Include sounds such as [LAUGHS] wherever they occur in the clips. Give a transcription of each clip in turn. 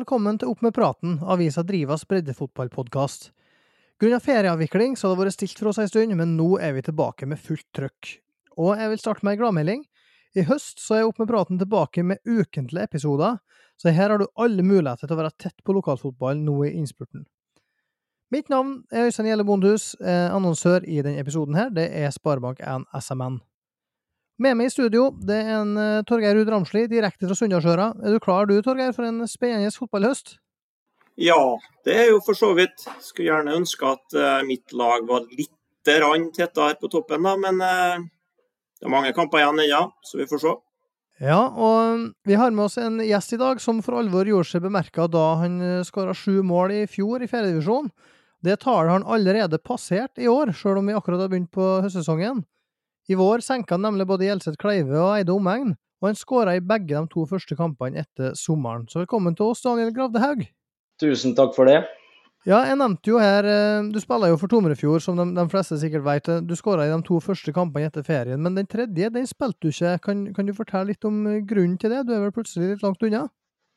velkommen til Opp med praten, avisa Drivas breddefotballpodkast. Grunnet ferieavvikling så har det vært stilt for oss en stund, men nå er vi tilbake med fullt trøkk. Og jeg vil starte med ei gladmelding. I høst så er Opp med praten tilbake med ukentlige episoder, så her har du alle muligheter til å være tett på lokalfotballen nå i innspurten. Mitt navn er Øystein Gjelle Bondhus, eh, annonsør i denne episoden her. Det er Sparebank1 SMN. Med meg i studio det er en uh, Torgeir Ruud Ramsli, direkte fra Sunndalsøra. Er du klar du, Torgeir, for en spennende fotballhøst? Ja, det er jo for så vidt. Skulle gjerne ønske at uh, mitt lag var litt tettere på toppen, da. Men uh, det er mange kamper igjen ennå, så vi får se. Ja, og vi har med oss en gjest i dag som for alvor gjorde seg bemerka da han skåra sju mål i fjor i fjerdedivisjon. Det tallet har han allerede passert i år, sjøl om vi akkurat har begynt på høstsesongen. I vår senka han nemlig både Gjelseth Kleive og Eide omegn, og han skåra i begge de to første kampene etter sommeren. Så velkommen til oss, Daniel Gravdehaug. Tusen takk for det. Ja, jeg nevnte jo her eh, Du spiller jo for Tomrefjord, som de, de fleste sikkert vet. Du skåra i de to første kampene etter ferien, men den tredje den spilte du ikke. Kan, kan, du fortelle litt om grunnen til det? Du er vel plutselig litt langt unna?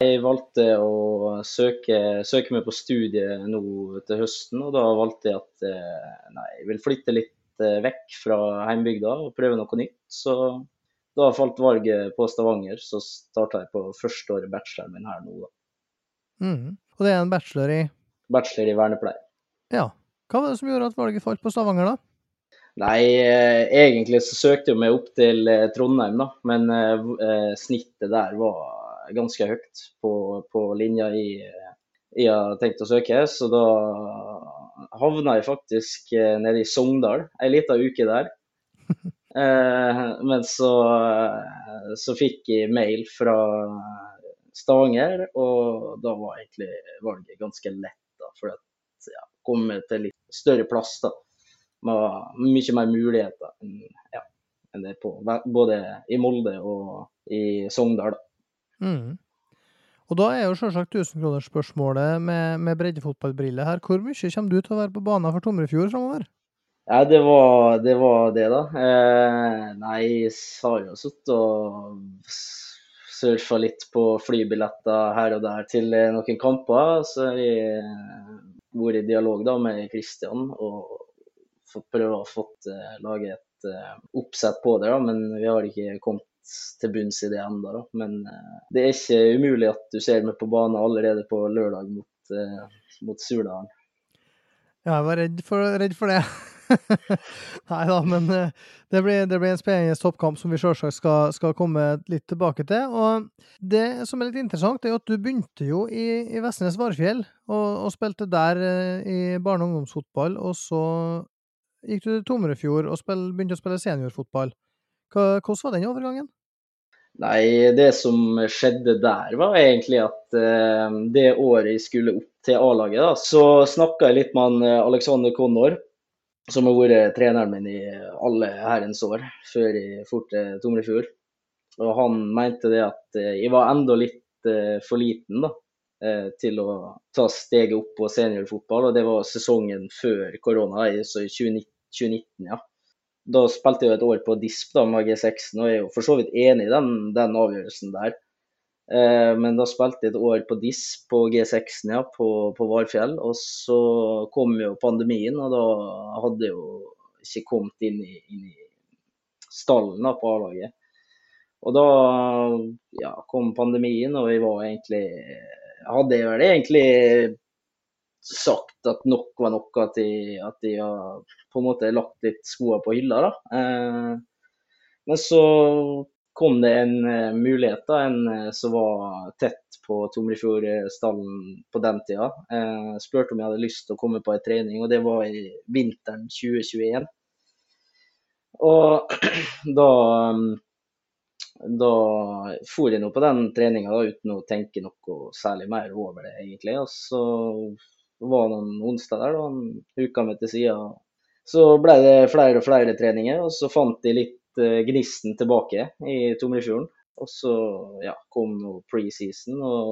Jeg valgte å søke, søke meg på studiet nå til høsten, og da valgte jeg at eh, nei, jeg vil flytte litt Eh, vekk fra heimbygda og prøve noe nytt. Så da falt valget på Stavanger, så starta jeg på første året bacheloren min her nå, da. Mm. Og det er en bachelor i? Bachelor i vernepleie. Ja. Hva var det som gjorde at valget falt på Stavanger, da? Nei, eh, egentlig så søkte jeg meg opp til eh, Trondheim, da. Men eh, snittet der var ganske høyt på, på linja i jeg har tenkt å søke. Så da havna jeg faktisk eh, nede i Sogndal ei lita uke der. [LAUGHS] Eh, men så, eh, så, fikk jeg mail fra Stavanger, og da var egentlig valget ganske lett. da, For at ja, komme til litt større plass da, med mye mer muligheter enn, ja, enn det på både i Molde og i Sogndal. da. Mm. Og da er jo selvsagt tusenkronersspørsmålet med, med breddefotballbriller her. Hvor mye kommer du til å være på banen for Tomrefjord framover? Ja, det var, det var det, da. Eh, nei, jeg har jo sittet og surfa litt på flybilletter her og der til eh, noen kamper. Så har jeg eh, vært i dialog da med Kristian og prøvd å få uh, lage et oppsett på det. da, Men vi har ikke kommet til bunns i det ennå. Men uh, det er ikke umulig at du ser meg på banen allerede på lørdag mot, uh, mot Surdalen. Ja, jeg var redd for, redd for det. [LAUGHS] Nei da, men uh, det blir, det blir, en spennende toppkamp som vi selvsagt skal, skal, komme litt tilbake til. Og det som er litt interessant, er at du begynte jo i, i Vestnes Varfjell og, og, spilte der i barne- og ungdomsfotball. Og så gikk du til Tomrefjord og spil, begynte å spille seniorfotball. Hvordan var den overgangen? Nei, det som skjedde der, var egentlig at eh, det året jeg skulle opp til A-laget, så snakka jeg litt med han eh, Alexander Connor, som har vært treneren min i alle herrens år, før jeg for til Tomrefjord. Og han mente det at eh, jeg var enda litt eh, for liten da, eh, til å ta steget opp på seniorfotball, og det var sesongen før korona, så i 2019, 2019 ja da spilte jeg jo et år på DISP da, med G16, og jeg er jo for så vidt enig i den, den avgjørelsen der. Eh, men da spilte jeg et år på DISP på G16 ja, på, på Varfjell. Og så kom jo pandemien, og da hadde jeg jo ikke kommet inn i, inn i stallen da, på A-laget. Og da ja, kom pandemien, og jeg var egentlig Hadde jeg vel egentlig sagt at nok var nok, at de, at de har på en måte lagt litt skoene på hylla. Eh, men så kom det en uh, mulighet, da, en uh, som var tett på Tomrefjordstallen på den tida. Eh, spurte om jeg hadde lyst til å komme på en trening, og det var i vinteren 2021. Og [CLEARS THROAT] da um, da for jeg nå på den treninga uten å tenke noe særlig mer over det, egentlig. Og så var noen onsdag der, da han huka meg til sida. Så ble det flere og flere treninger, og så fant de litt uh, gnisten tilbake i Tomrefjorden. Og så ja, kom nå preseason og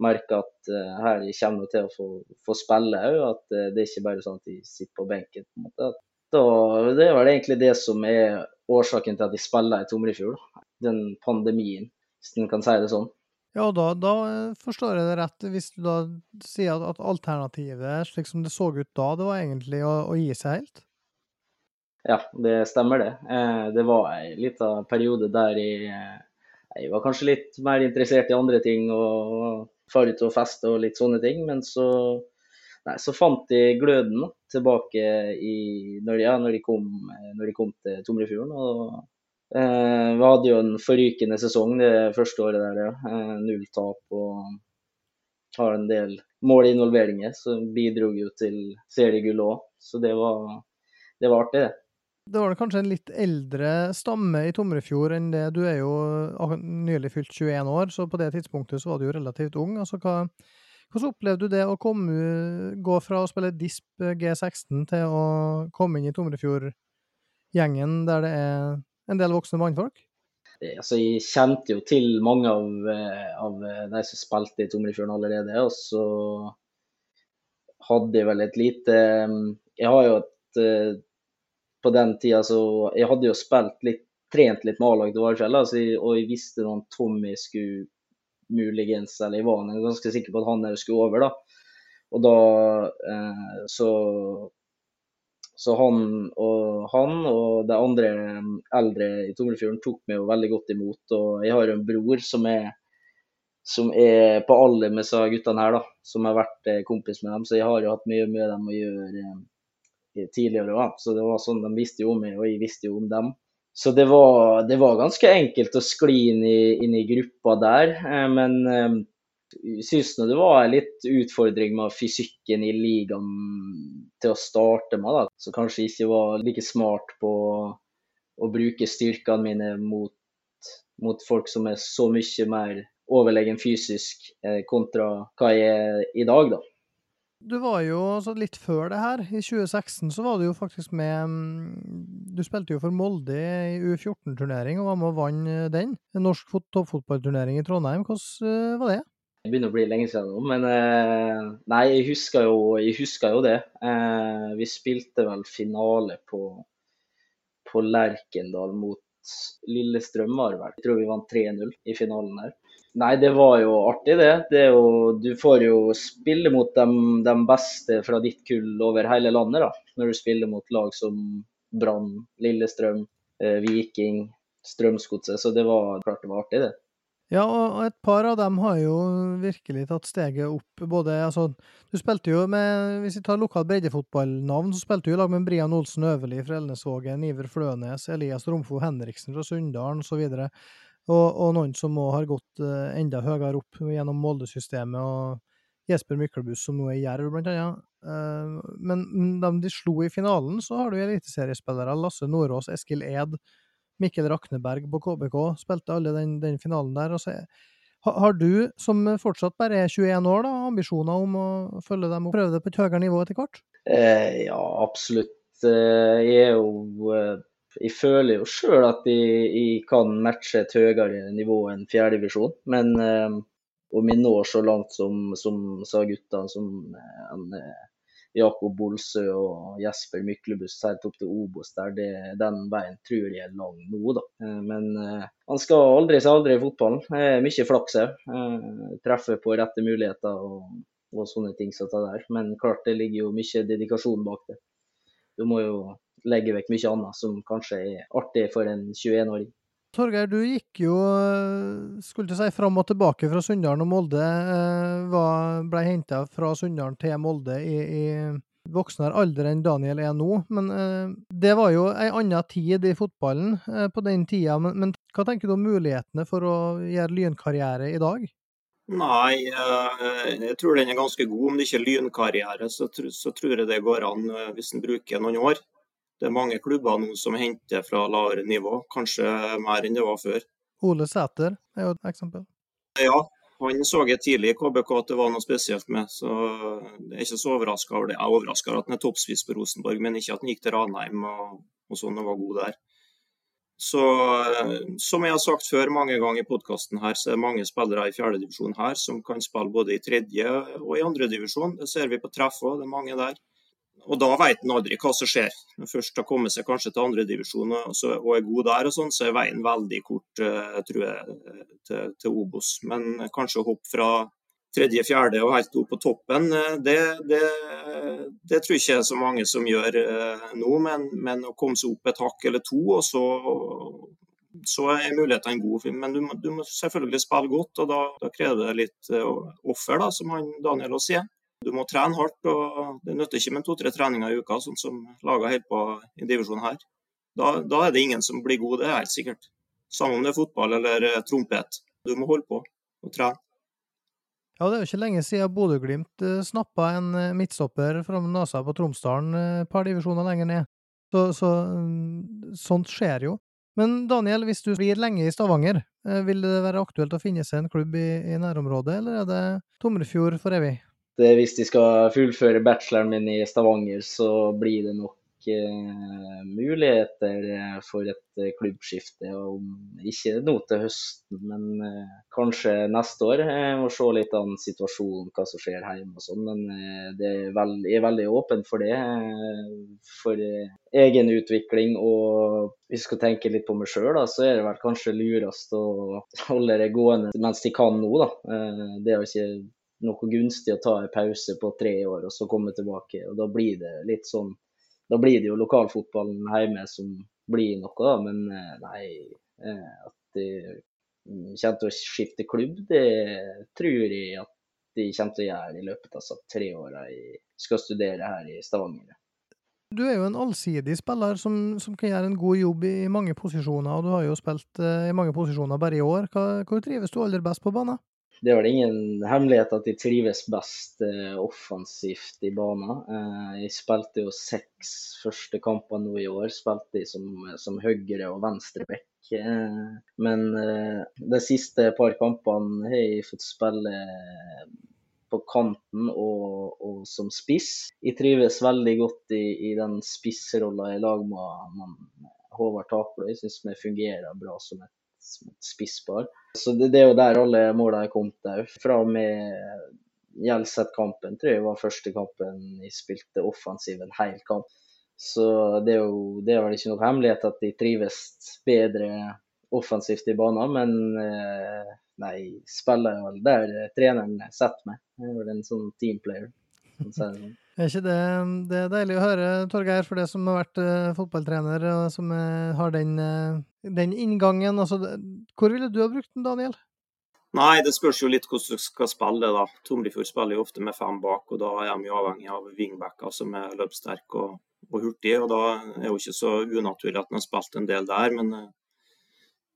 merka at uh, her kommer jeg til å få, få spille òg. At uh, det er ikke bare sånn at de sitter på benken. på en måte. Da, det er vel egentlig det som er årsaken til at de spiller i Tomrefjord. Den pandemien, hvis en kan si det sånn. Ja, da, da eh, forstår jeg det rett, hvis du da sier at, at alternativet, slik som det så ut da, det var egentlig å, å gi seg helt? Ja, det stemmer det. Eh, det var en liten periode der jeg, eh, jeg var kanskje litt mer interessert i andre ting og dra ut og feste og litt sånne ting. Men så, nei, så fant jeg gløden tilbake i, når, ja, når, de kom, når de kom til Tomrefjorden. og Eh, vi hadde jo en forrykende sesong det første året der, ja. Eh, null tap og har en del målinvolveringer som bidro jo til seriegull òg. Så det var, det var artig, det. Det var kanskje en litt eldre stamme i Tomrefjord enn det. Du er jo nylig fylt 21 år, så på det tidspunktet så var du jo relativt ung. Altså, hva, hvordan opplevde du det å komme, gå fra å spille DISP G16 til å komme inn i Tomrefjord-gjengen der det er en del voksne mannfolk? Altså, jeg kjente jo til mange av, eh, av de som spilte i Tomrefjorden allerede. Og så hadde jeg vel et lite mm, Jeg har jo et eh, På den tida så Jeg hadde jo spilt litt, trent litt med A-lag til altså, og jeg visste når Tommy skulle muligens, eller jeg var ganske sikker på at han skulle over, da. Og da eh, så så han og, han og de andre eldre i Tomrefjorden tok meg jo veldig godt imot. Og jeg har jo en bror som er, som er på alder med disse guttene her, da. Som har vært eh, kompis med dem. Så jeg har jo hatt mye med dem å gjøre eh, tidligere òg. Så det var sånn, de visste jo om meg, og jeg visste jo om dem. Så det var, det var ganske enkelt å skli inn i, inn i gruppa der. Eh, men syns det var litt utfordring med fysikken i ligaen til å starte med. da, Så kanskje ikke var like smart på å bruke styrkene mine mot, mot folk som er så mye mer overlegen fysisk eh, kontra hva jeg er i dag, da. Du var jo litt før det her. I 2016 så var du jo faktisk med mm, Du spilte jo for Molde i U14-turnering og var med og vant den. En norsk toppfotballturnering i Trondheim. Hvordan eh, var det? Det begynner å bli lenge siden nå, men eh, nei, jeg husker jo, jeg husker jo det. Eh, vi spilte vel finale på, på Lerkendal mot Lillestrøm, var det vel. Jeg tror vi vant 3-0 i finalen der. Nei, det var jo artig, det. det jo, du får jo spille mot de, de, beste fra ditt kull over hele landet, da. Når du spiller mot lag som Brann, Lillestrøm, eh, Viking, Strømsgodset. Så det var klart det var artig, det. Ja, og et par av dem har jo virkelig tatt steget opp. Både, altså, du spilte jo med, Hvis vi tar lokalt breddefotballnavn, så spilte du i lag med Brian Olsen Øverli fra Elnesvågen, Iver Flønes, Elias Romfo Henriksen fra Sunndalen osv. Og, og, og noen som òg har gått uh, enda høyere opp gjennom Molde-systemet, og Jesper Myklebust, som nå er i Jerv, blant annet. Uh, men de de slo i finalen, så har du eliteseriespillere. Lasse Nordås, Eskil Ed. Mikkel Rakneberg på KBK spilte alle den, den finalen der. Altså, har du, som fortsatt bare er 21 år, da, ambisjoner om å følge dem og prøve det på et høyere nivå etter hvert? Eh, ja, absolutt. Eh, jeg er jo eh, Jeg føler jo sjøl at jeg, jeg, kan matche et høyere nivå enn fjerdedivisjon. Men eh, om jeg når så langt som, som sa guttene, som en, Jakob Bolsø og Jesper Myklebust helt opp til Obos der. Det, den veien tror jeg er lang nå, da. Eh, men uh, han skal aldri si aldri i fotballen. Det er mye flaks òg. Uh, treffer på rette muligheter og, og sånne ting som det der. Men klart det ligger jo mye dedikasjon bak det. Du må jo legge vekk mye annet som kanskje er artig for en 21-åring. Torgeir, du gikk jo skulle du si, fram og tilbake fra Sunndalen og Molde. Var, ble henta fra Sunndalen til Molde i, i voksnere alder enn Daniel er nå. Men eh, det var jo ei anna tid i fotballen eh, på den tida. Men, men, hva tenker du om mulighetene for å gjøre lynkarriere i dag? Nei, eh, jeg tror den er ganske god. Om det ikke er lynkarriere, så, så tror jeg det går an hvis en bruker noen år. Det er mange klubber nå som henter fra lavere nivå, kanskje mer enn det var før. Ole Sæter er jo et eksempel. Ja, han så jeg tidlig i KBK at det var noe spesielt med, så jeg er ikke så overraska over det. Jeg er overraska over at han er toppspiss på Rosenborg, men ikke at han gikk til Ranheim og, og sånn og var god der. Så Som jeg har sagt før mange ganger i podkasten her, så er det mange spillere i fjerdedivisjon her som kan spille både i tredje og i andredivisjon. Det ser vi på treff òg, det er mange der. Og da vet en aldri hva som skjer. Først har kommet seg kanskje til andredivisjon og, og er god der, og sånn, så er veien veldig kort uh, tror jeg, til, til Obos. Men kanskje hopp fra tredje, fjerde og helt opp på toppen, eh, det, det, det tror jeg ikke er så mange som gjør uh, nå. Men, men, å komme seg opp et hakk eller to, og så, så er mulighetene gode. Men du må, du må, selvfølgelig spille godt, og da, da krever det litt offer, da, som han Daniel også sier. Du må trene hardt, og det nytter ikke med to-tre treninger i uka, sånn som laga helt på i divisjonen her. Da, da, er det ingen som blir god, det er helt sikkert. Samme om det er fotball eller eh, trompet. Du må holde på og trene. Ja, det er jo ikke lenge siden Bodø-Glimt uh, snappa en uh, midtstopper fra nesa på Tromsdalen et par divisjoner lenger ned. Så, så um, sånt skjer jo. Men Daniel, hvis du blir lenge i Stavanger, vil det være aktuelt å finne seg en klubb i, i nærområdet, eller er det Tomrefjord for evig? Eh, hvis de skal fullføre bacheloren min i Stavanger, så blir det nok uh, muligheter eh, for et klubbskifte. Om ikke nå til høsten, men kanskje neste år. Jeg må se litt an situasjonen, hva som skjer hjemme og sånn. Men er veld, jeg er veldig åpen for det. for egen utvikling. Og hvis jeg skal tenke litt på meg sjøl, så er det vel kanskje lurest å holde det gående mens de kan nå. da. Det er jo ikke noe gunstig å ta en pause på tre år og så komme tilbake. og Da blir det litt sånn Da blir det jo lokalfotballen hjemme som blir noe, da. Men eh, nei, eh, at de kommer til å skifte klubb, det tror jeg at de kommer til å gjøre i løpet av tre åra jeg skal studere her i Stavanger. Du er jo en allsidig spiller som, som, kan gjøre en god jobb i mange posisjoner, og du har jo spilt uh, i mange posisjoner bare i år. Hvor trives du aller best på banen? Det er vel ingen hemmelighet at de trives best eh, offensivt i banen. Eh, jeg spilte jo seks første kamper nå i år. Spilte de som, som høyre- og venstreback. Eh, men de siste par kampene har jeg fått spille på kanten og, og, som spiss. Jeg trives veldig godt i, i den spissrolla i lag med Håvard Taklo. Jeg syns vi fungerer bra som et spisspar. Så det, det, er jo der alle målene er kommet òg. Fra og med Gjelseth-kampen tror jeg var første kampen jeg spilte offensiv en hel kamp. Så det er jo det er vel ikke noe hemmelighet at de trives bedre offensivt i banen, men eh, nei, spiller vel der treneren setter meg. Jeg er vel en sånn teamplayer. Sånn. Er ikke det, det er deilig å høre, Torgeir, for det som har vært uh, fotballtrener og som uh, har den, uh, den inngangen. Altså, hvor ville du ha brukt den, Daniel? Nei, det spørs jo litt hvordan du skal spille. da. Tomrefjord spiller jo ofte med fem bak, og da er de jo avhengig av wingbacker som er løpssterke og, og hurtige. og Da er det jo ikke så unaturlig at han har spilt en del der. Men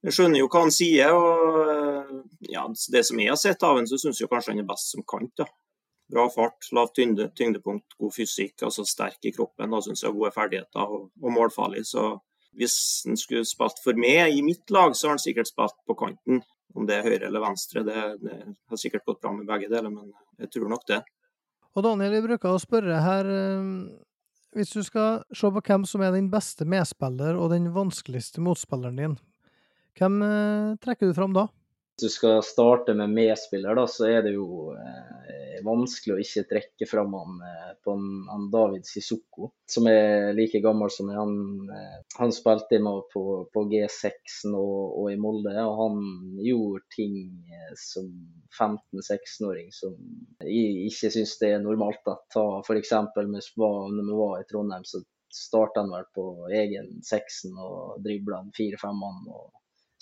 jeg skjønner jo hva han sier. og ja, Det som jeg har sett av ham, så syns jeg kanskje han er best som kant. da. Bra fart, lavt tyngde, tyngdepunkt, god fysikk, altså sterk i kroppen. Da syns jeg gode ferdigheter og, og målfarlig. Så hvis han skulle spilt for meg i mitt lag, så har han sikkert spilt på kanten. Om det er høyre eller venstre, det, det har sikkert gått bra med begge deler, men jeg tror nok det. Og Daniel, vi bruker å spørre her eh, Hvis du skal se på hvem som er den beste medspiller og den vanskeligste motspilleren din, hvem eh, trekker du fram da? Hvis du skal starte med medspiller, da, så er det jo eh, vanskelig å ikke trekke fram han, eh, en, han David Sissoko, som er like gammel som. Han, eh, han spilte med på, på G6 og, og, i Molde, og han gjorde ting eh, som 15-16-åring som jeg ikke syns det er normalt. Da. Ta f.eks. når vi var i Trondheim, så starta han vel på egen seksen og dribla fire-fem mann. og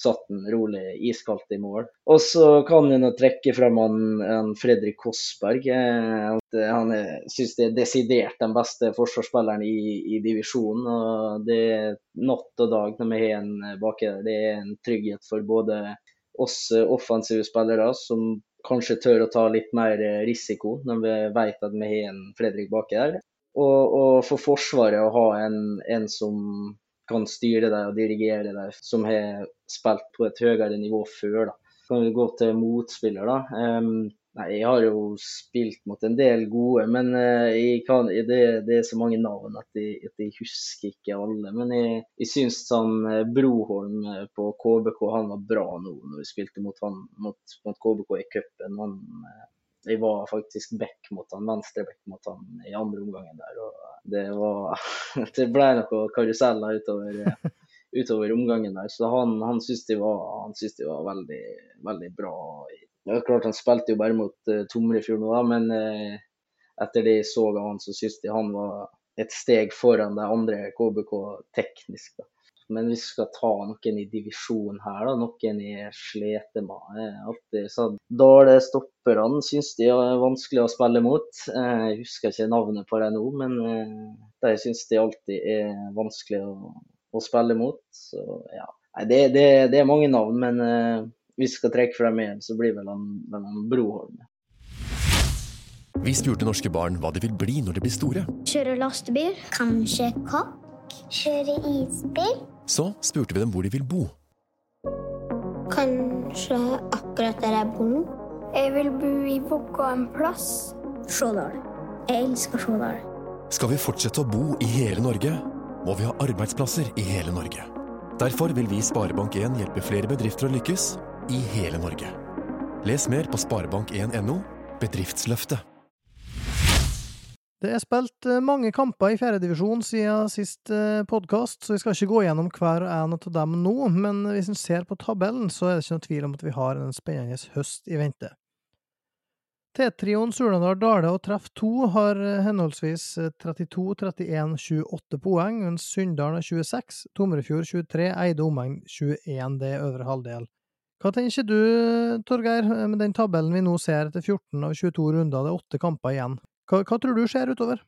satt den rolig iskaldt i mål. Og så kan en trekke frem han, han Fredrik Kossberg. Eh, han syns det er desidert den beste forsvarsspilleren i, i divisjonen. og Det er natt og dag når vi har en baki der. Det er en trygghet for både oss offensive spillere, som kanskje tør å ta litt mer risiko når vi vet at vi har en Fredrik baki der. Og, og for Forsvaret å ha en, en som kan styre deg og dirigere deg, som har spilt på et høyere nivå før. da. Kan vi gå til motspiller, da. Um, nei, jeg har jo spilt mot en del gode, men uh, kan, det, det, er så mange navn at jeg, at jeg husker ikke alle. Men jeg, jeg syns han uh, Broholm uh, på KBK han var bra nå når vi spilte mot, han, mot, mot KBK i cupen. Jeg var faktisk back mot han, venstre back mot han i andre omgangen der. og Det [LAUGHS] det ble noe karuseller utover, utover omgangen der. Så han, han syntes de de var veldig, veldig bra. Det er klart Han spilte jo bare mot uh, Tomrefjord nå, men uh, etter det jeg så av han, så syntes de han var et steg foran de andre KBK teknisk. da. Men hvis vi skal ta noen i divisjon her, da, noen i sletemaet. alltid så Dale stopperne syns de er vanskelig å spille mot. Eh, jeg husker ikke navnet på dem nå, men eh, de syns de alltid er vanskelig å, å spille mot. Så, ja. Nei, det, det, det, er mange navn, men uh, hvis vi skal trekke frem én, så blir vel han, vel han Broholm. Vi spurte norske barn hva de vil bli når de blir store. Kjøre lastebil. Kanskje Kjøre isbil. Så spurte vi dem hvor de vil bo. Kanskje akkurat der jeg bor nå. Jeg vil bo i Vågå en plass. Stjårdal. Jeg elsker Stjårdal. Skal vi fortsette å bo i hele Norge, må vi ha arbeidsplasser i hele Norge. Derfor vil vi i Sparebank1 hjelpe flere bedrifter å lykkes i hele Norge. Les mer på sparebank1.no bedriftsløftet. Det er spilt eh, mange kamper i fjerdedivisjon siden sist eh, podkast, så vi skal ikke gå gjennom hver en av dem nå, men hvis en ser på tabellen, så er det ikke noe tvil om at vi har en spennende høst i vente. T-trioen Surnadal Dale og Treff 2 har eh, henholdsvis 32, 31, 28 poeng, mens Sunndalen har 26, Tomrefjord 23, Eide omegn 21, det er øvre halvdel. Hva tenker du, Torgeir, med den tabellen vi nå ser etter 14 av 22 runder, det er åtte kamper igjen? Hva, hva, tror du skjer utover?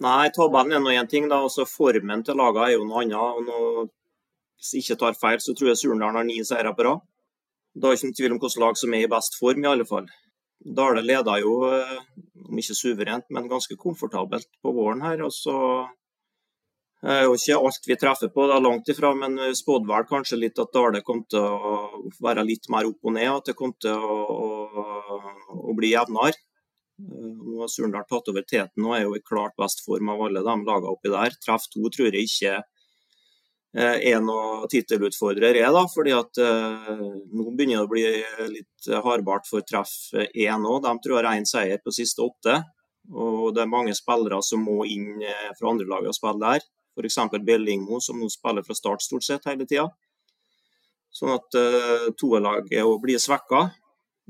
Nei, Tabellen er nå én ting, da. Også formen til lagene er jo noe annet. og nå, Hvis jeg ikke tar feil, så tror jeg Surndalen har ni seire på rad. Da er ikke noen tvil om hvilket lag som er i best form, i alle fall. Dale leder jo, eh, om ikke suverent, men ganske komfortabelt på våren her. og så er jo ikke alt vi treffer på, det er langt ifra, men spådde vel kanskje litt at Dale kom til å være litt mer opp og ned. At det kom til å, å, å bli jevnere. Eh, har Surndal tatt over teten og er jo i klart best form av alle de lagene oppi der. Treff 2 tror jeg ikke eh, er noe tittelutfordrer, er da, fordi at eh, nå begynner det å bli litt hardbart for Treff 1 òg. De tror har én seier på siste åtte. Og det er mange spillere som må inn fra andre lag og spille der. F.eks. Bellingmo, som nå spiller fra start stort sett hele tida. Sånn at uh, toerlaget blir svekka.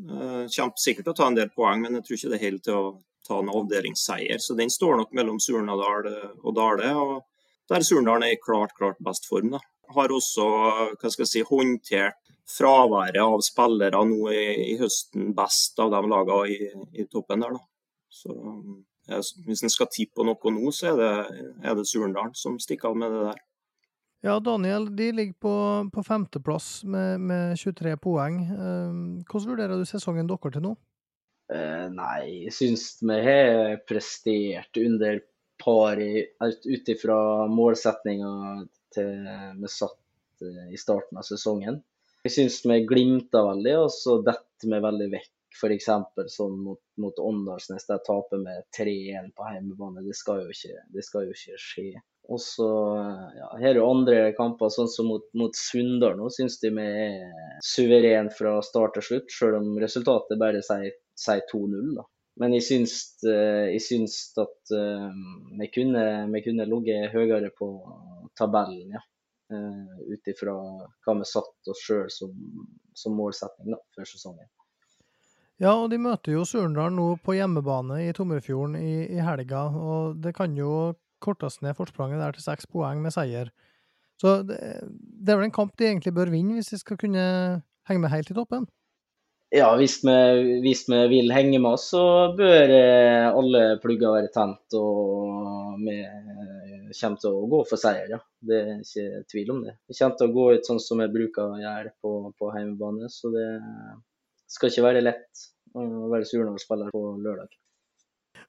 Uh, kommer sikkert til å ta en del poeng, men jeg tror ikke det holder til å ta en avdelingsseier. Så den står nok mellom Surnadal eh, og Dale. og Der Surnadal er i klart, klart best form. da. Har også hva skal jeg si, håndtert fraværet av spillere nå i, i, høsten best av de lagene i, i toppen der. da. Så jeg, Hvis en skal tippe på noe nå, så er det, er det Surndalen som stikker av med det der. Ja, Daniel, de ligger på, på femteplass med, med 23 poeng. Eh, hvordan vurderer du sesongen dere til nå? Uh, nei, jeg syns vi har prestert under par ut ifra til vi satt uh, i starten av sesongen. Jeg syns vi glimter veldig, og så detter vi veldig vekk. F.eks. sånn mot, mot Åndalsnes, der taper vi 3-1 på hjemmebane. Det skal jo ikke, det skal jo ikke skje. Og så ja, Her er jo andre kamper, sånn som mot, mot Sunndal nå, syns de vi er suveren fra start til slutt, selv om resultatet bare sier si 2-0. da. Men jeg syns, eh, jeg syns at uh, vi kunne, vi kunne ligget høyere på tabellen, ja. Uh, Ut ifra hva vi satte oss sjøl som, som, målsetting da, for sesongen. Ja, og de møter jo Surndal nå på hjemmebane i Tomrefjorden i, i, helga. Og det kan jo kortes ned forspranget der til seks poeng med seier. Så det, det er vel en kamp de egentlig bør vinne hvis de skal kunne henge med helt i toppen? Ja, hvis vi, hvis vi, vil henge med oss, så bør eh, alle plugger være tent. Og vi eh, kommer til å gå for seier, ja. Det er ikke tvil om det. Vi kommer til å gå ut sånn som vi bruker å gjøre på, på hjemmebane. Så det skal ikke være lett å være Surnadal-spiller på lørdag.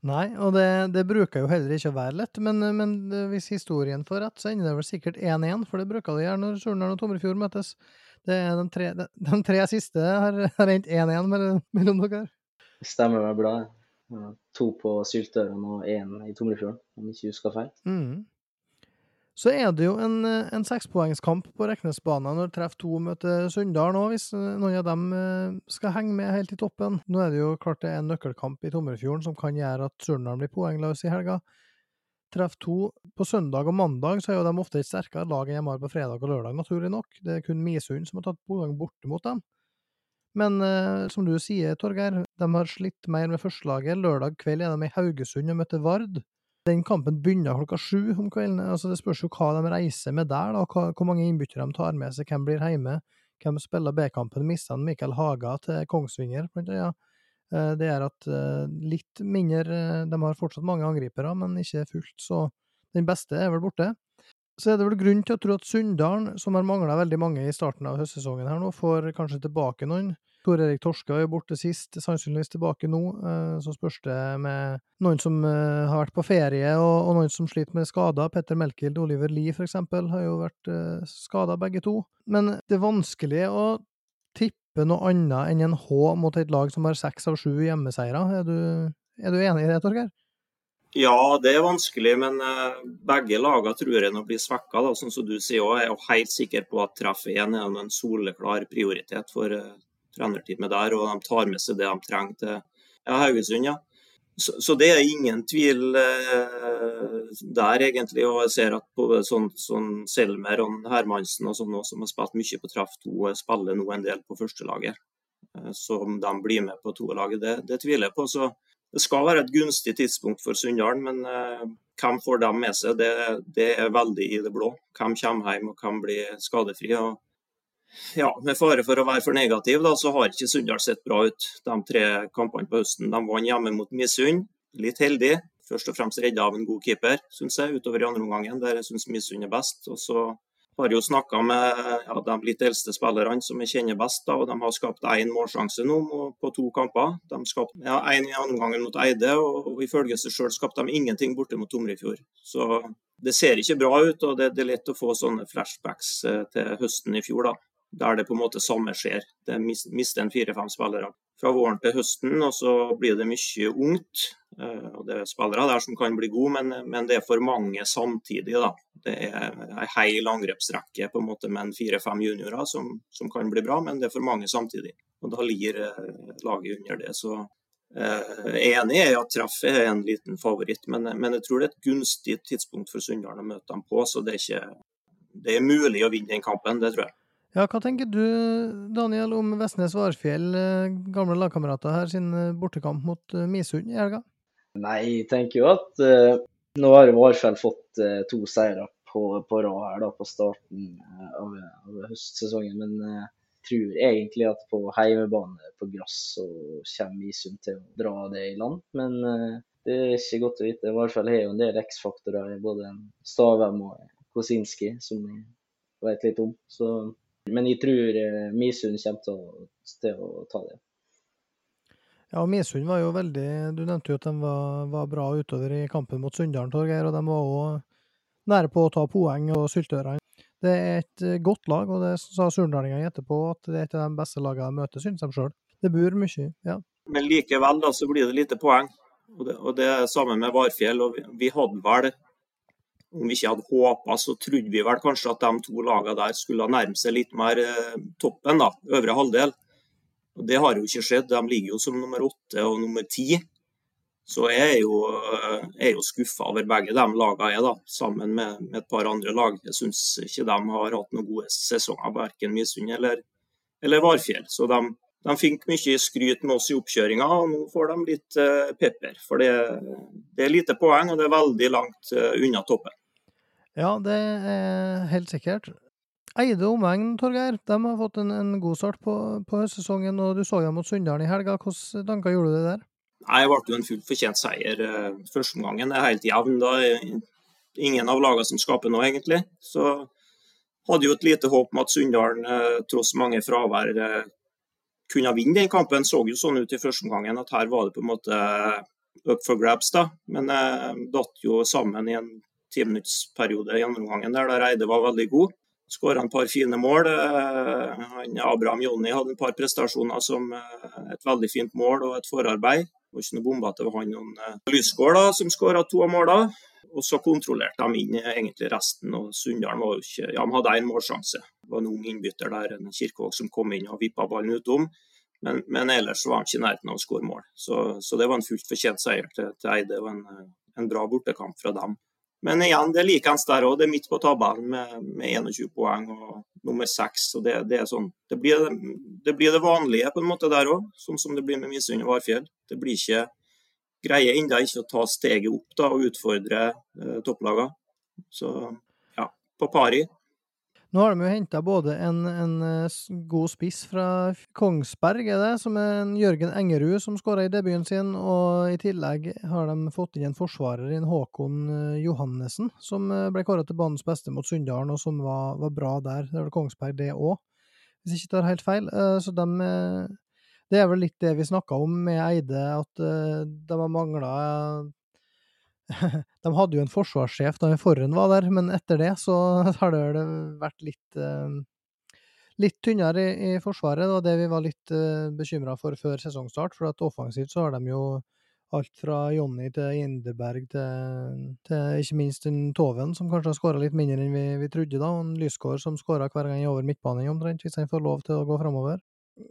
Nei, og det, det, bruker jo heller ikke å være lett, men, men hvis historien får rett, så ender det vel sikkert 1-1, for det bruker det gjerne når Surnadal og Tomrefjord møtes. Det er de tre, de, de tre siste har, har endt 1-1 mellom, dere. Stemmer vel bra. To på Syltøren og én i Tomrefjorden, om jeg ikke husker feil. Mm. Så er det jo en, en sekspoengskamp på Reknesbanen når Treff 2 møter Sunndal nå, hvis noen av dem skal henge med helt i toppen. Nå er det jo klart det er en nøkkelkamp i Tomrefjorden som kan gjøre at Surndal blir poengløs i helga. Treff 2 på søndag og mandag så er jo de ofte et sterkere lag enn de har på fredag og lørdag, naturlig nok. Det er kun Misund som har tatt poeng borte mot dem. Men eh, som du sier, Torgeir, de har slitt mer med førstelaget. Lørdag kveld er de i Haugesund og møter Vard. Den kampen begynner klokka sju om kvelden. altså Det spørs jo hva de reiser med der, da. Hvor mange innbyttere de tar med seg, hvem blir hjemme, hvem spiller B-kampen. Mister han Mikael Haga til Kongsvinger, Ja. Eh, det er at eh, litt mindre eh, De har fortsatt mange angripere, men ikke fullt, så den beste er vel borte. Så er det vel grunn til å tro at Sunndalen, som har mangla veldig mange i starten av høstsesongen her nå, får kanskje tilbake noen. Tor Erik Torska er borte sist, sannsynligvis tilbake nå. Så spørs det med noen som har vært på ferie, og, noen som sliter med skader. Petter Melkild og Oliver Lie, eksempel, har jo vært skada begge to. Men det er vanskelig å tippe noe annet enn en H mot et lag som har seks av sju hjemmeseiere. Er du, er du enig i det, Torgeir? Ja, det er vanskelig, men begge lagene tror jeg nå blir svekka. Sånn som du sier òg, er jeg helt sikker på at treff 1 er en soleklar prioritet for trenerteamet der, og de tar med seg det de trenger til ja, Haugesund. ja. Så, så, det er ingen tvil eh, der, egentlig. Og jeg ser at både sånn, sånn Selmer og Hermansen og sånn som har spilt mye på Traff 2, spiller nå en del på førstelaget. Eh, så om de blir med på toerlaget, det, det tviler jeg på. Så det skal være et gunstig tidspunkt for Sunndalen, men eh, hvem får dem med seg, det, det, er veldig i det blå. Hvem kommer hjem og hvem blir skadefri. og ja, Med fare for å være for negativ, da, så har ikke Sunndal sett bra ut de tre kampene på høsten. De vant hjemme mot Misund, litt heldig. Først og fremst redda av en god keeper, syns jeg, utover i andre omgang, der jeg syns Misund er best. Og så har jeg jo snakka med ja, de litt eldste spillerne som jeg kjenner best, da, og de har skapt én målsjanse nå på to kamper. De skapte ja, én i andre omgang mot Eide, og, og ifølge seg sjøl skapte de ingenting borte mot Tomrefjord. Så det ser ikke bra ut, og det, det er lett å få sånne flashbacks eh, til høsten i fjor. da der det på en måte samme skjer. Det mister en fire-fem spillere fra våren til høsten, og så blir det mye ungt. Eh, og Det er spillere der som kan bli gode, men, men det er for mange samtidig. da. Det er en hel angrepsrekke på en måte med en fire-fem juniorer som, som, kan bli bra, men det er for mange samtidig. Og Da lir eh, laget under det. så jeg eh, er enig i at treff er en liten favoritt, men, men, jeg tror det er et gunstig tidspunkt for Sunndal å møte dem på. Så det er, ikke, det er mulig å vinne den kampen, det tror jeg. Ja, hva tenker du, Daniel, om Vestnes Varfjell, eh, gamle lagkamerater her, sin eh, bortekamp mot eh, Misund i helga? Nei, jeg tenker jo at uh, nå har Varfjell fått uh, to seire på, på rad her da, på starten av, av høstsesongen. Men jeg uh, tror egentlig at på heimebane på gress så kommer Misund til å dra det i land. Men det er ikke godt å vite. Varfjell har jo en del X-faktorer i både Stavem og Kosinski, som jeg vet litt om. Så men jeg tror eh, Misund kommer til å, til å, ta det. Ja, Misund var jo veldig Du nevnte jo at de var, var bra utover i kampen mot Sunndalen, Torgeir. Og de var òg nære på å ta poeng og syltørene. Det er et eh, godt lag, og det sa surndalingene etterpå, at det er et av de beste lagene de møter, synes de sjøl. Det bor mye, ja. Men likevel da, så blir det lite poeng. Og det, og det er sammen med Varfjell. og Vi, vi hadde vel om vi ikke hadde håpa, så trodde vi vel kanskje at de to lagene der skulle nærme seg litt mer eh, toppen, da, øvre halvdel. Og Det har jo ikke skjedd. De ligger jo som nummer åtte og nummer ti. Så jeg er jo, eh, er jo skuffa over begge de lagene, jeg, da, sammen med, med, et par andre lag. Jeg syns ikke de har hatt noen gode sesonger, verken Misund eller, eller Varfjell. Så de, de fikk mye skryt med oss i oppkjøringa, og nå får de litt uh, pepper. For det, det, er lite poeng, og det er veldig langt unna toppen. Ja, det er helt sikkert. Eide omegn, Torgeir, de har fått en, en god start på, på høstsesongen, og du så dem mot Sunndalen i helga. Hvilke tanker gjorde du det der? Nei, Det ble jo en fullt fortjent seier. Eh, Førsteomgangen er helt jevn. da Ingen av lagene som skaper noe, egentlig. Så hadde jo et lite håp om at Sunndalen, eh, tross mange fravær, eh, kunne vinne den kampen. Så jo sånn ut i førsteomgangen at her var det på en måte up for grabs, da. Men det datt jo sammen i en timinuttersperiode i gjennomgangen der, der Eide var veldig god. Skåra et par fine mål. Eh, han, Abraham Jonny hadde et par prestasjoner som eh, et veldig fint mål og et forarbeid. Det var ikke noe bombete ved han og eh, Lysgård som skåra to av målene. og så kontrollerte de inn egentlig resten. og Sunndalen var ja, de hadde én målsjanse. Det var en ung innbytter der, en Kirkevåg som kom inn og vippa ballen utom. Men, men, ellers var han ikke i nærheten av å skåre mål. Så, så, det var en fullt fortjent seier til, til Eide og en, en, bra bortekamp fra dem. Men igjen, det er likeens der òg. Det er midt på tabellen med, med 21 poeng og nummer seks. Det, det, sånn, det, blir, det, blir, det vanlige på en måte der òg, sånn som det blir med Misund og Varfjell. Det blir ikke greier ennå ikke å ta steget opp da, og utfordre eh, topplagene. Så ja, på pari. Nå har de jo henta både en, en, eh, god spiss fra Kongsberg, er det, som er en Jørgen Engerud, som skåra i debuten sin. Og i tillegg har de fått inn en forsvarer, en Håkon eh, Johannessen, som eh, ble kåra til banens beste mot Sunndalen, og som var, var, bra der. Det var Kongsberg, det òg, hvis jeg ikke tar helt feil. Så de det er vel litt det vi snakka om med Eide, at de har mangla De hadde jo en forsvarssjef da Forren var der, men etter det så [LAUGHS] har det vært litt uh, litt tynnere i, Forsvaret. Det var det vi var litt uh, bekymra for før sesongstart. For at offensivt så har de jo alt fra Jonny til Inderberg til, til, ikke minst den Toven, som kanskje har skåra litt mindre enn vi, vi trodde. da, og en Lysgård som skåra hver gang i over midtbanen omtrent, hvis han får lov til å gå framover.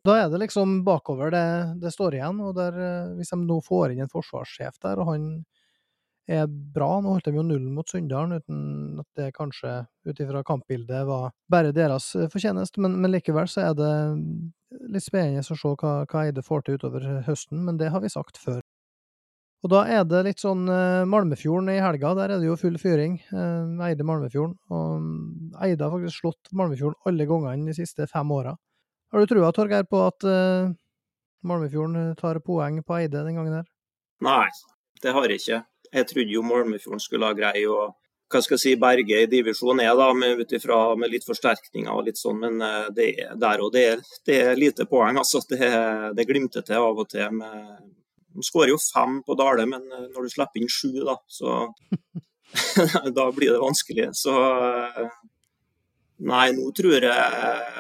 Da er det liksom bakover det, det står igjen. og der, eh, Hvis de nå får inn en forsvarssjef der, og han er bra Nå holdt de jo nullen mot Sunndalen, uten at det kanskje ut ifra kampbildet var bare deres eh, fortjeneste, men, men, likevel så er det litt spennende å se hva, hva Eide får til utover høsten, men det har vi sagt før. Og da er det litt sånn eh, Malmefjorden i helga, der er det jo full fyring. Eh, Eide Malmefjorden. Og Eide har faktisk slått Malmefjorden alle gangene de siste fem åra. Har du trua, Torgeir, på at Malmefjorden tar poeng på Eide den gangen her? Nei, det har jeg ikke. Jeg trodde jo Malmefjorden skulle ha greie å hva skal jeg si, berge i divisjon E, da, med, ut ifra, med litt forsterkninger og litt sånn, men uh, det er, der og det er, det er lite poeng. altså. Det, det glimter til av og til. med de skårer jo fem på Dale, men når du slipper inn sju, da, så [LAUGHS] da blir det vanskelig. Så Nei, nå tror jeg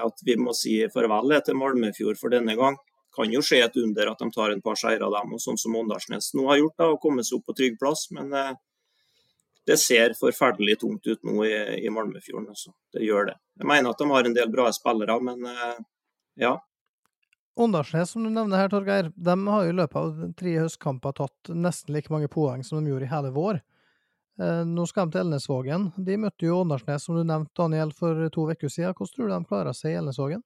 at vi må si farvel til Malmefjord for denne gang. Kan jo skje et under at de tar en par seire av dem, og sånn som Åndalsnes nå har gjort, da, og kommet seg opp på trygg plass. Men eh, det ser forferdelig tungt ut nå i, i Malmefjorden. Altså. Det gjør det. Jeg mener at de har en del bra spillere, men eh, ja. Åndalsnes, som du nevner her, Torgeir, de har jo i løpet av tre høstkamper tatt nesten like mange poeng som de gjorde i hele vår. Eh, nå skal de til Elnesvågen. De møtte jo Åndalsnes, som du nevnte, Daniel, for to uker siden. Hvordan tror du de klarer seg i Elnesvågen?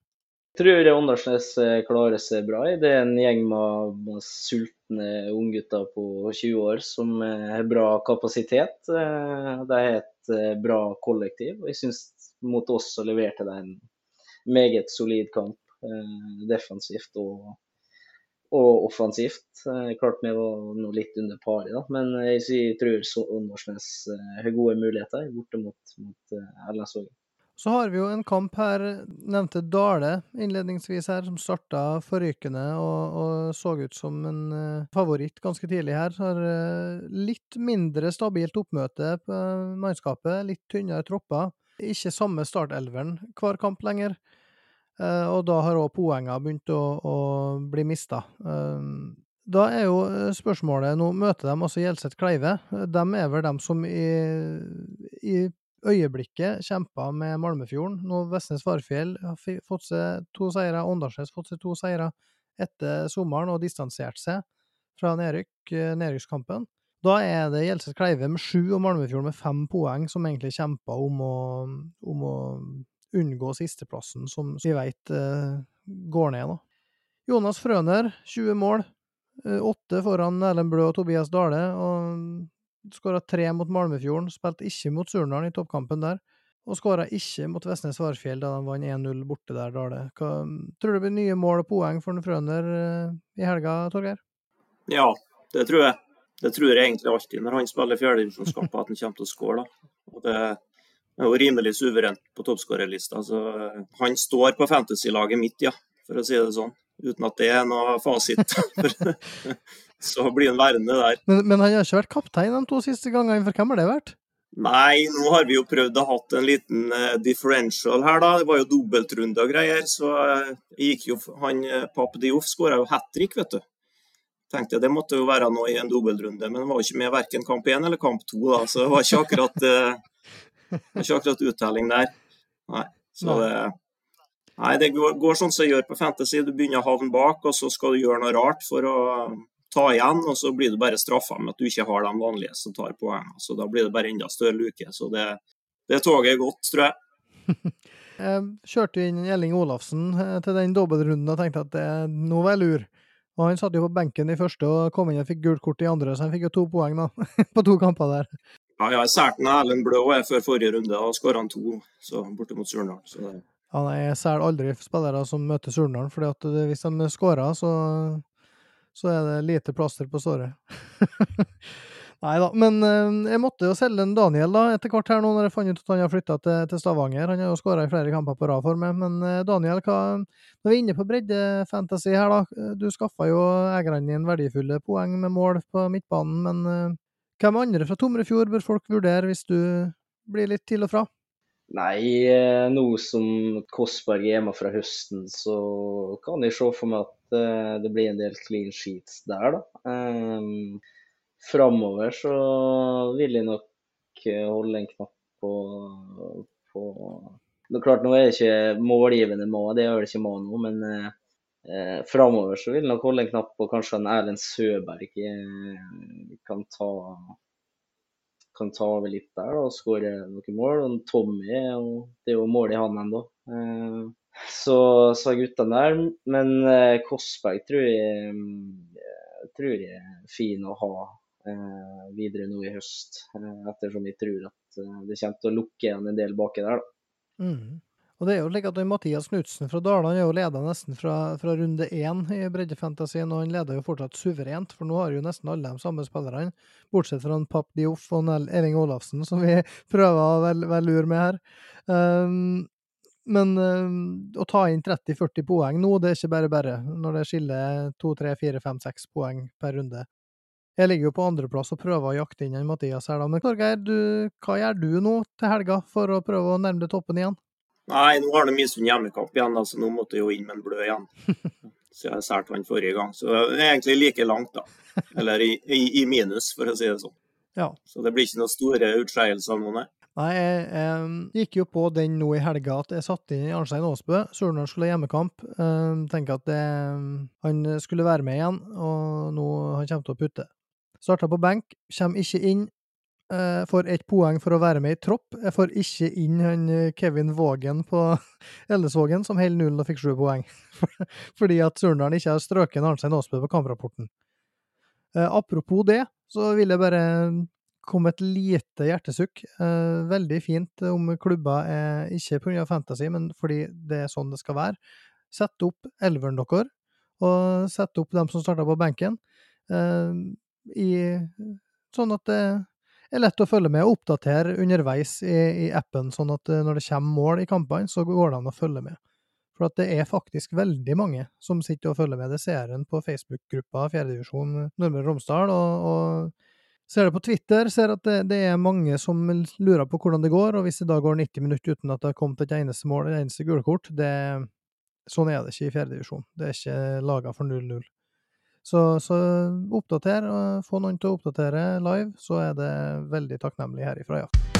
Tror Åndalsnes eh, klarer seg bra. Det er en gjeng med, sultne unggutter på 20 år som eh, har bra kapasitet. De har et bra kollektiv. og Jeg syns mot oss så leverte de en meget solid kamp defensivt og og offensivt. Eh, klart vi var litt under paret, men jeg tror Åndalsnes eh, har gode muligheter borte mot, mot eh, LSO. Så har vi jo en kamp her, nevnte Dale innledningsvis her, som starta forrykende og, og, så ut som en favoritt ganske tidlig her. Har litt mindre stabilt oppmøte på mannskapet, litt tynnere tropper. Ikke samme startelveren hver kamp lenger. Eh, og da har òg poengene begynt å, å bli mista. Eh, da er jo eh, spørsmålet Nå møter de også Gjelseth Kleive. De er vel dem som i, i øyeblikket kjempa med Malmefjorden. Nå Vestnes Varfjell har fått seg to seire, Åndalsnes har fått seg to seire etter sommeren og distansert seg fra nedrykk, nedrykkskampen. Da er det Gjelseth Kleive med sju og Malmefjorden med fem poeng som egentlig kjemper om å, om å unngå sisteplassen, som vi veit eh, går ned. da. Jonas Frøner, 20 mål. Eh, åtte foran Erlend Blø og Tobias Dale. og Skåra tre mot Malmefjorden. Spilte ikke mot Surnadal i toppkampen der. Og skåra ikke mot Vestnes Varfjell da de vant 1-0 borte der, Dale. Hva, tror du det blir nye mål og poeng for Frøner eh, i helga, Torgeir? Ja, det tror jeg. Det tror jeg egentlig alltid når han spiller fjerdedivisjonskamp, at han kommer til å skåre. Det, er jo rimelig suverent på toppskårerlista. Eh, han står på fantasy-laget mitt, ja, for å si det sånn. Uten at det er noe fasit. [LAUGHS] [LAUGHS] [LAUGHS] [LAUGHS] så blir han værende der. Men, men, han har ikke vært kaptein de to siste gangene, for hvem har det vært? Nei, nå har vi jo prøvd å ha en liten uh, differential her, da. Det var jo dobbeltrunde og greier. Så uh, gikk jo han uh, Pap Dioff skåra jo hat trick, vet du. tenkte jeg det måtte jo være noe i en dobbeltrunde, men det var jo ikke med verken kamp én eller kamp to, da, så det var ikke akkurat, uh, ikke akkurat uttelling der. Nei, så det, nei, det går, går sånn som det gjør på Fantasy. Du begynner å havne bak, og så skal du gjøre noe rart for å ta igjen, og så blir du bare straffa med at du ikke har de vanlige som tar poengene. Så da blir det bare enda større luke. Så det, det toget er godt, tror jeg. [LAUGHS] jeg kjørte inn Elling Olafsen eh, til den dobbeltrunden og tenkte at det, nå var jeg lur. Og han satt jo på benken i første og kom inn og fikk gult kort i andre, så han fikk jo to poeng da, [LAUGHS] på to kamper der. Ja, ja, jeg sært Erlend Blå før forrige runde, og skåra han to så borte mot Surnadal. Ja, nei, jeg selger aldri spillere som møter Surnadal, for hvis de skårer, så så er det lite plaster på såret. [LAUGHS] Nei da, men uh, jeg måtte jo selge en Daniel da, etter hvert her nå, når jeg fant ut at han har flytta til, til, Stavanger. Han har jo skåra i flere kamper på rad for meg. Men uh, Daniel, hva, når vi er inne på breddefantasy her, da. Eh, du skaffa jo eierne dine verdifulle poeng med mål på midtbanen, men hvem andre fra Tomrefjord bør folk vurdere hvis du blir litt til og fra? Nei, nå som Kåssberg er hjemme fra høsten, så kan jeg se for meg at Eh, det blir en del clean sheets der, da. Um, Framover så vil jeg nok eh, holde en knapp på, på det er klart, Nå er det ikke målgivende må, det gjør det ikke må nå, men eh, framover så vil jeg nok holde en knapp på kanskje en Erlend Søberg eh, kan ta kan ta over litt der og skåre noen mål. Og Tommy det er jo mål i han ennå. Eh, så sa guttene der. Men eh, Korsberg tror jeg, eh, tror jeg er fin å ha eh, videre nå i høst. Eh, ettersom jeg tror at eh, det kommer til å lukke igjen en del baki der. da. Mm. Og det er jo slik at Mathias Knutsen fra Daland er jo leda nesten fra, fra runde én i breddefantasien, og han leder jo fortsatt suverent, for nå har jo nesten alle de samme spillerne, bortsett fra en Papp Dioff og Elling Olafsen, som vi [LAUGHS] prøver å være lure med her. Um, men uh, å ta inn 30-40 poeng nå, det er ikke bare bare, når det skiller 2-3-4-5-6 poeng per runde. Jeg ligger jo på andreplass og prøver å jakte inn en Mathias her, da. Men Torgeir, hva gjør du nå til helga for å prøve å nærme deg toppen igjen? Nei, nå har de Misund hjemmekamp igjen, altså nå måtte jeg jo inn med en blø igjen. [LAUGHS] Så jeg sært han forrige gang. Så det er egentlig like langt, da. Eller i, i, i minus, for å si det sånn. Ja. Så det blir ikke noen store utskeielser nå, nei. Nei, jeg, jeg, gikk jo på den nå i helga at jeg satte inn Arnstein Aasbø. Surnadal skulle ha hjemmekamp. Um, tenker at det, han skulle være med igjen, og nå han kommer til å putte. Starta på benk, kommer ikke inn. Uh, får ett poeng for å være med i tropp. Jeg får ikke inn han Kevin Vågen på [LAUGHS] Eldesvågen, som holder null og fikk sju poeng. [LAUGHS] Fordi at Surnadal ikke har strøket Arnstein Aasbø på kamprapporten. Apropos det, så vil jeg bare kom et lite hjertesukk. Eh, veldig fint om klubber er ikke pga. fantasy, men fordi det er sånn det skal være. Sett opp elveren deres, og sett opp dem som starta på benken, eh, i, sånn at det er lett å følge med og oppdatere underveis i, i appen, sånn at eh, når det kommer mål i kampene, så går det an å følge med. For det er faktisk veldig mange som sitter og følger med. Det ser en på Facebook-gruppa Fjerdedivisjon Nordmøre og Romsdal, og Ser det på Twitter, ser at det, det, er mange som lurer på hvordan det går, og hvis det da går 90 minutter uten at det har kommet et eneste mål, et eneste gulkort, Sånn er det ikke i fjerdedivisjon. Det er ikke laga for 0-0. Så, så, oppdater, og få noen til å oppdatere live, så er det veldig takknemlig herifra, ja.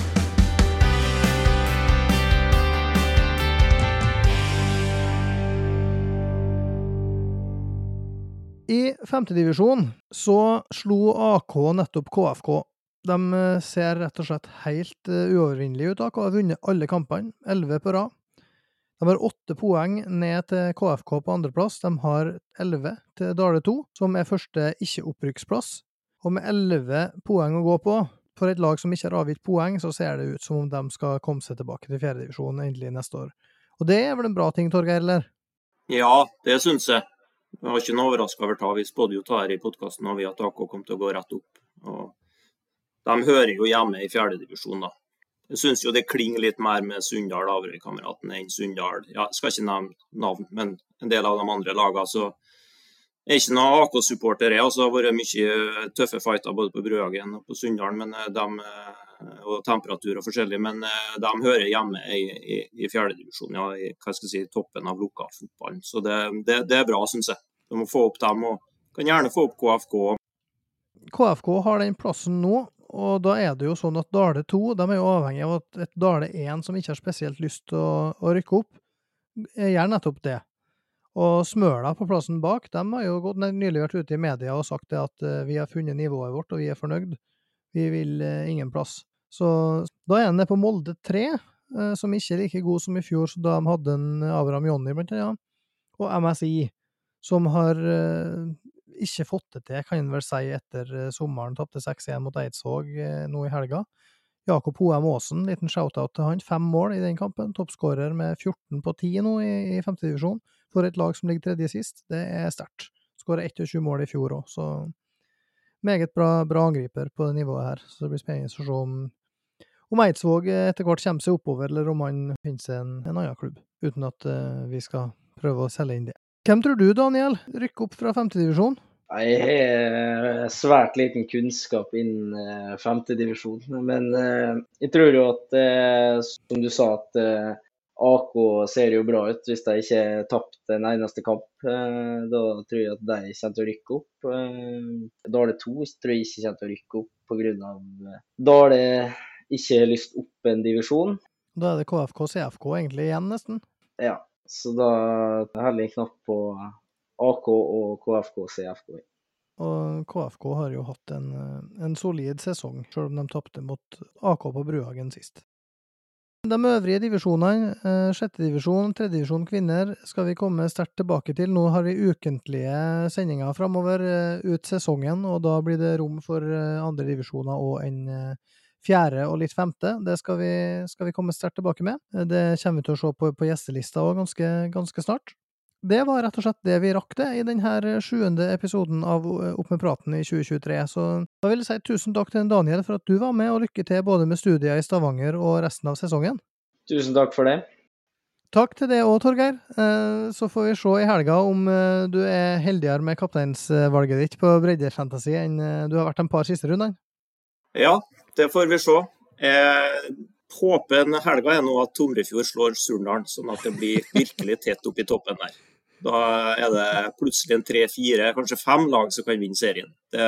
Femtedivisjon så slo AK nettopp KFK. De eh, ser rett og slett helt uh, uovervinnelige ut. AK har vunnet alle kampene, elleve på rad. De har åtte poeng ned til KFK på andreplass. De har elleve til Dale 2, som er første ikke-opprykksplass. Og med elleve poeng å gå på, for et lag som ikke har avgitt poeng, så ser det ut som om de skal komme seg tilbake til fjerdedivisjon endelig neste år. Og det er vel en bra ting, Torgeir, eller? Ja, det syns jeg. Jeg var ikke noe overraska over det. Vi spådde jo her i podkasten at AK kom til å gå rett opp. Og de hører jo hjemme i fjerdedivisjon, da. Jeg syns jo det klinger litt mer med Sunndal Averøy-kameraten enn Sunndal. Ja, jeg skal ikke nevne navn, men en del av de andre lagene. Så jeg er ikke noen AK-supporter. Altså, har vært mye tøffe fighter både på Brødhagen og på Sunndal eh, temperatur og forskjellig, men eh, de hører hjemme i, i, i fjerdedivisjon, ja, i jeg si, toppen av lokalfotballen. Så det, det, det, er bra, syns jeg. Du må få opp dem og Kan gjerne få opp KFK. KFK har den plassen nå, og da er det jo sånn at Dale 2 de er jo avhengig av at et Dale 1 som ikke har spesielt lyst til å, å rykke opp, gjør nettopp det. Og Smøla på plassen bak, de har jo gått, nylig vært ute i media og sagt at uh, vi har funnet nivået vårt, og vi er fornøyd. Vi vil uh, ingen plass. Så da er han nede på Molde 3, uh, som ikke er like god som i fjor, da de hadde en Abraham Jonny, blant annet, og MSI, som har ikke fått det til, kan en vel si, etter sommeren. Tapte 6-1 mot Eidsvåg nå i helga. Jakob Hoem Aasen, liten shout-out til han. Fem mål i den kampen. Toppskårer med 14 på 10 nå i, i femtedivisjon. For et lag som ligger tredje sist, det er sterkt. Skåra 21 mål i fjor òg, så meget bra, bra, angriper på det nivået her. Så det blir spennende å se om, om Eidsvåg etter hvert kommer seg oppover, eller om han finner seg en, en annen klubb. Uten at uh, vi skal prøve å selge inn det. Hvem tror du, Daniel, rykker opp fra femtedivisjon? Jeg har svært liten kunnskap innen uh, femtedivisjon. Men uh, jeg tror jo at, som du sa, at AK ser jo bra ut hvis de ikke har tapt en eneste kamp. Da tror jeg at de kommer til å rykke opp. Dale 2 tror jeg ikke kommer til å rykke opp pga. Dale ikke har lyst opp en divisjon. Da er det KFK CFK egentlig igjen, nesten? Ja, så da heller jeg knapp på AK og KFK CFK. Og KFK har jo hatt en, en solid sesong, selv om de tapte mot AK på Bruhagen sist. De øvrige divisjonene, eh, sjettedivisjon, tredjedivisjon kvinner, skal vi komme sterkt tilbake til. Nå har vi ukentlige sendinger framover eh, ut sesongen, og da blir det rom for eh, andre divisjoner og en fjerde og litt femte. Det skal vi, skal vi komme sterkt tilbake med. Det kommer vi til å se på, på gjestelista òg ganske, ganske snart det var rett og slett det vi rakk det i denne sjuende episoden av eh, Opp med praten i 2023. Så da vil jeg si tusen takk til Daniel for at du var med, og lykke til både med studier i Stavanger og resten av sesongen. Tusen takk for det. Takk til det òg, Torgeir. Eh, så får vi se i helga om eh, du er heldigere med kapteinsvalget ditt på breddefantasy enn du har vært de par siste rundene. Ja, det får vi se. Jeg håper helga er nå at Tomrefjord slår Surndalen, sånn at det blir virkelig tett opp i toppen der. Da er det plutselig en tre-fire, kanskje fem lag som kan vinne serien. Det,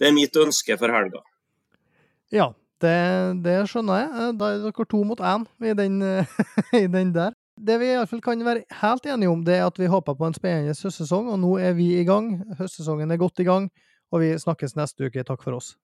det er mitt ønske for helga. Ja, det, det, skjønner jeg. Da er dere to mot én i, [LAUGHS] i, den der. Det vi iallfall kan være helt enige om, det er at vi håper på en spennende høstsesong, og nå er vi i gang. Høstsesongen er godt i gang, og vi snakkes neste uke. Takk for oss.